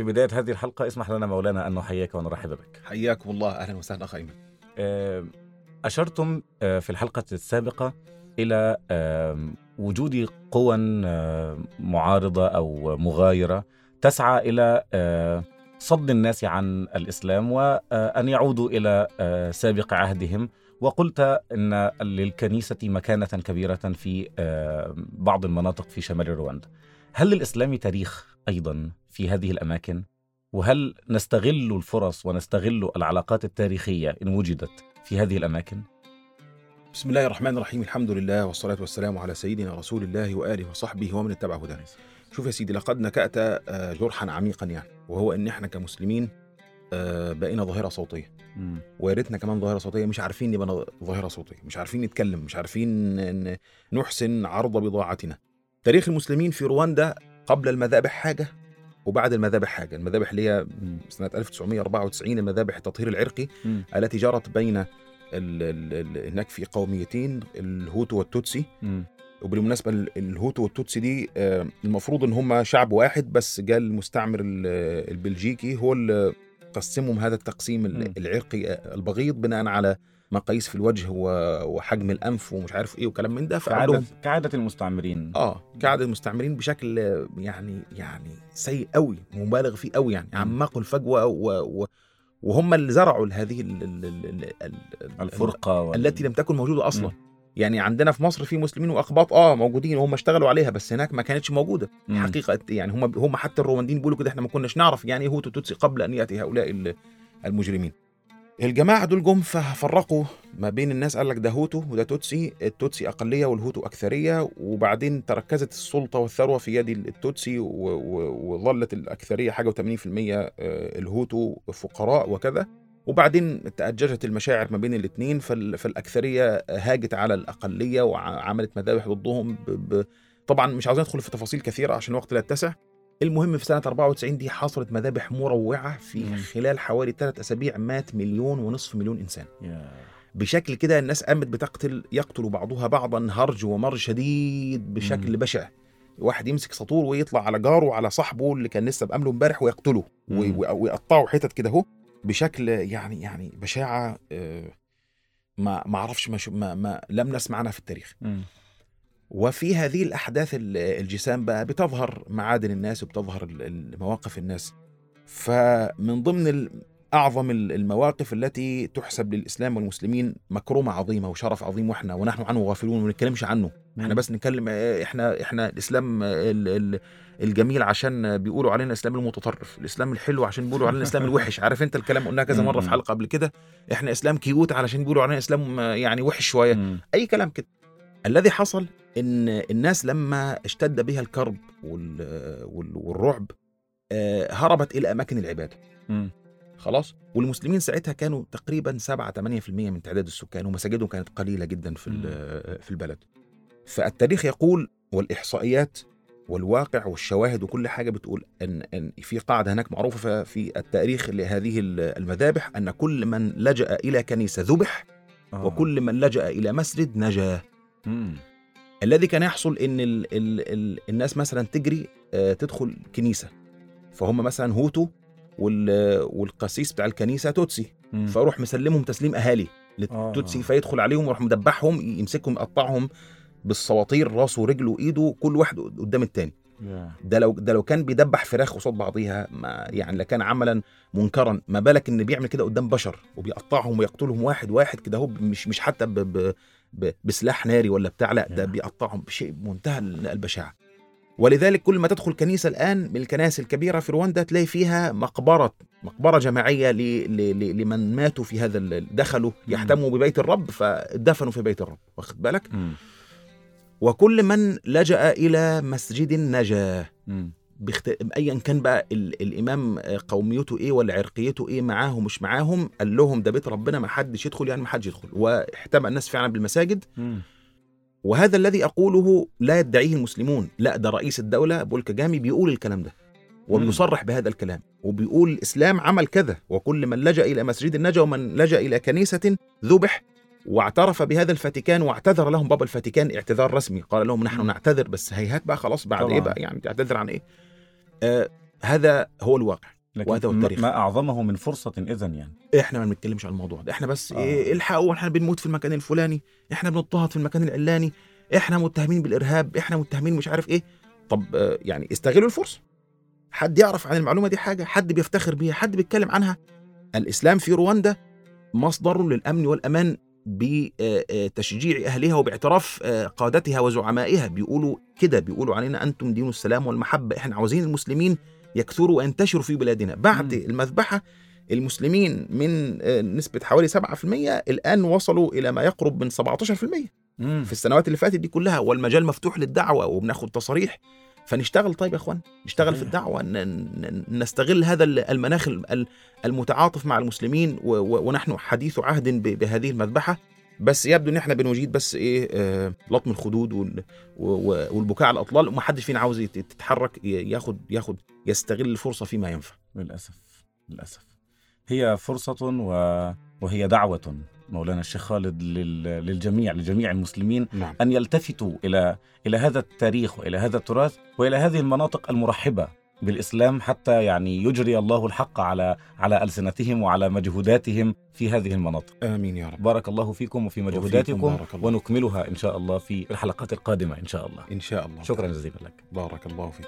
في بداية هذه الحلقة اسمح لنا مولانا أن نحييك ونرحب بك. حياكم الله. أهلا وسهلا إيمن. آه، أشرتم آه، في الحلقة السابقة إلى آم، وجود قوى آه، معارضة أو مغايرة تسعى إلى آه، صد الناس عن الإسلام وأن يعودوا إلى آه، سابق عهدهم. وقلت أن للكنيسة مكانة كبيرة في آه، بعض المناطق في شمال رواندا. هل للإسلام تاريخ أيضا؟ في هذه الأماكن؟ وهل نستغل الفرص ونستغل العلاقات التاريخية إن وجدت في هذه الأماكن؟ بسم الله الرحمن الرحيم الحمد لله والصلاة والسلام على سيدنا رسول الله وآله وصحبه ومن اتبع هداه. شوف يا سيدي لقد نكأت آه، جرحا عميقا يعني وهو إن إحنا كمسلمين آه، بقينا ظاهرة صوتية. ويا ريتنا كمان ظاهرة صوتية مش عارفين نبقى ظاهرة صوتية مش عارفين نتكلم مش عارفين نحسن عرض بضاعتنا. تاريخ المسلمين في رواندا قبل المذابح حاجة؟ وبعد المذابح حاجة المذابح اللي هي سنة 1994 المذابح التطهير العرقي مم. التي جرت بين ال ال ال هناك في قوميتين الهوتو والتوتسي مم. وبالمناسبة ال- الهوتو والتوتسي دي آه، المفروض إن هم شعب واحد بس جاء المستعمر ال- البلجيكي هو اللي قسمهم هذا التقسيم. العرقي آه، البغيض بناء على مقاييس في الوجه وحجم الأنف ومش عارف إيه وكلام من ده كعادة, كعادة المستعمرين آه كعادة المستعمرين بشكل يعني يعني سيء قوي مبالغ فيه قوي يعني عمقوا الفجوة و و وهم اللي زرعوا هذه ال- ال- ال- ال- ال- الفرقة وال... التي لم تكن موجودة أصلا مم. يعني عندنا في مصر في مسلمين واقباط آه موجودين وهم اشتغلوا عليها بس هناك ما كانتش موجودة. مم. حقيقة يعني هم هم حتى الروانديين بيقولوا كده إحنا ما كناش نعرف يعني إيه هوتو توتسي قبل أن يأتي هؤلاء ال- المجرمين. الجماعة دول جم ففرقوا ما بين الناس قال لك ده هوتو وده توتسي التوتسي أقلية والهوتو أكثرية وبعدين تركزت السلطة والثروة في يد التوتسي وظلت الأكثرية حاجة و80% الهوتو فقراء وكذا. وبعدين تأججت المشاعر ما بين الاثنين فالأكثرية هاجت على الأقلية وعملت مذابح ضدهم ب... ب... طبعا مش عاوزين ندخل في تفاصيل كثيرة عشان الوقت لا يتسع المهم في سنة 94 دي حصلت مذابح مروعة في. خلال حوالي ثلاث أسابيع مات مليون ونصف مليون إنسان. بشكل كده الناس قامت بتقتل يقتل بعضها بعضا هرج ومر شديد بشكل. بشع واحد يمسك سطور ويطلع على جاره وعلى صاحبه اللي كان لسه بأمله امبارح ويقتله ويقطعه حتت كده اهو بشكل يعني يعني بشاعة آه، ما ما أعرفش ما, ما, ما لم نسمع عنها في التاريخ مم. وفي هذه الأحداث ال- الجسام بقى بتظهر معادن الناس وبتظهر مواقف الناس فمن ضمن أعظم ال- المواقف التي تحسب للإسلام والمسلمين مكرمة عظيمة وشرف عظيم وإحنا ونحن عنه غافلون وما نتكلمش عنه. إحنا بس نتكلم إحنا إحنا الإسلام ال- ال- الجميل عشان بيقولوا علينا الإسلام المتطرف الإسلام الحلو عشان بيقولوا علينا الإسلام الوحش. عارف أنت الكلام قلناه كذا مرة في. حلقة قبل كده؟ إحنا إسلام كيوت علشان بيقولوا علينا إسلام يعني وحش شوية. أي كلام كده. الذي حصل إن الناس لما اشتد بها الكرب وال- وال- والرعب آه، هربت إلى أماكن العبادة. خلاص. والمسلمين ساعتها كانوا تقريبا 7 8% من تعداد السكان ومساجدهم كانت قليلة جدا في في البلد. فالتاريخ يقول والإحصائيات والواقع والشواهد وكل حاجة بتقول إن إن في قاعدة هناك معروفة في التاريخ لهذه المذابح أن كل من لجأ إلى كنيسة ذبح آه. وكل من لجأ إلى مسجد نجا. مم. الذي كان يحصل إن ال ال ال الناس مثلا تجري آه، تدخل كنيسة. فهم مثلا هوتو والقسيس بتاع الكنيسة توتسي مم. فأروح مسلمهم تسليم أهالي للتوتسي آه. فيدخل عليهم ويروح مدبحهم يمسكهم يقطعهم بالسواطير راسه ورجله وإيده كل واحد قدام التاني. ده لو ده لو كان بيدبح فراخ قصاد بعضيها ما يعني لكان عملا منكرا ما بالك إن بيعمل كده قدام بشر وبيقطعهم ويقتلهم واحد واحد كده هو مش مش حتى ب ب ب بسلاح ناري ولا بتاع لا ده. بيقطعهم بشيء بمنتهى البشاعة ولذلك كل ما تدخل كنيسة الآن من الكنائس الكبيرة في رواندا تلاقي فيها مقبره مقبرة جماعية ل ل ل لمن ماتوا في هذا دخلوا. يحتموا ببيت الرب فدفنوا في بيت الرب واخد بالك. وكل من لجأ إلى مسجد نجا مم. بخت... ايا كان بقى ال... الإمام قوميته إيه ولا عرقيته إيه معاهم مش معاهم قال لهم ده بيت ربنا ما حدش يدخل يعني ما حدش يدخل واحتمى الناس فعلا بالمساجد. وهذا الذي أقوله لا يدعيه المسلمون. لا ده رئيس الدولة بول كجامي بيقول الكلام ده وبيصرح بهذا الكلام وبيقول الإسلام عمل كذا وكل من لجأ إلى مسجد نجا ومن لجأ إلى كنيسة ذبح واعترف بهذا الفاتيكان واعتذر لهم بابا الفاتيكان اعتذار رسمي. قال لهم نحن. نعتذر بس هيهات بقى خلاص بعد طبعاً. إيه بقى؟ يعني تعتذر عن إيه؟ آه هذا هو الواقع. وهذا هو التاريخ. ما أعظمه من فرصة اذا يعني. إحنا ما بنتكلمش عن الموضوع ده. إحنا بس آه. إيه الحقوا إحنا بنموت في المكان الفلاني. إحنا بنضطهد في المكان العلاني. إحنا متهمين بالإرهاب. إحنا متهمين مش عارف إيه. طب آه، يعني استغلوا الفرصة. حد يعرف عن المعلومة دي حاجة؟ حد بيفتخر بيها؟ حد بيتكلم عنها؟ الإسلام في رواندا مصدر للأمن والأمان بتشجيع أهلها وباعتراف آه، قادتها وزعمائها. بيقولوا كده. بيقولوا علينا أنتم دين السلام والمحبة. إحنا عاوزين المسلمين يكثروا وينتشروا في بلادنا. بعد مم. المذبحة المسلمين من آه، نسبة حوالي 7% الآن وصلوا إلى ما يقرب من 17% مم. في السنوات اللي فاتت دي كلها. والمجال مفتوح للدعوة وبناخد تصاريح فنشتغل طيب يا إخوان؟ نشتغل في ن- نستغل هذا ال- المناخ ال- المتعاطف مع المسلمين ونحن حديث عهد بهذه المذبحة. بس يبدو إن إحنا بنجيد بس إيه آه لطم الخدود وال- والبكاء على الأطلال. ومحدش فينا عاوز يت- يتحرك ياخد ياخد يستغل الفرصة فيما ينفع. للأسف للأسف. هي فرصة و... وهي دعوة مولانا الشيخ خالد لل... للجميع لجميع المسلمين نعم. أن يلتفتوا إلى إلى هذا التاريخ وإلى هذا التراث وإلى هذه المناطق المرحبة. بالإسلام حتى يعني يجري الله الحق على على ألسنتهم وعلى مجهوداتهم في هذه المناطق. آمين يا رب. بارك الله فيكم وفي مجهوداتكم. ونكملها إن شاء الله في الحلقات القادمة إن شاء الله. إن شاء الله. شكرا جزيلا لك. بارك الله فيك.